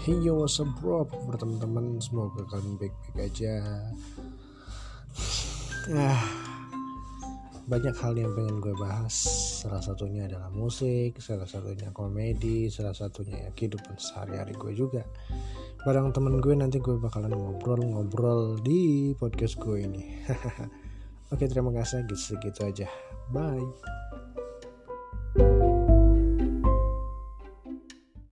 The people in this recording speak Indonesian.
Hey yo what's up bro? Apa kabar teman-teman? Semoga kalian baik-baik aja. Ah, Banyak hal yang pengen gue bahas. Salah satunya adalah musik Salah satunya komedi Salah satunya ya kehidupan sehari-hari gue juga. Barang temen gue nanti gue bakalan ngobrol-ngobrol di podcast gue ini. Oke terima kasih. Gitu, segitu aja. Bye.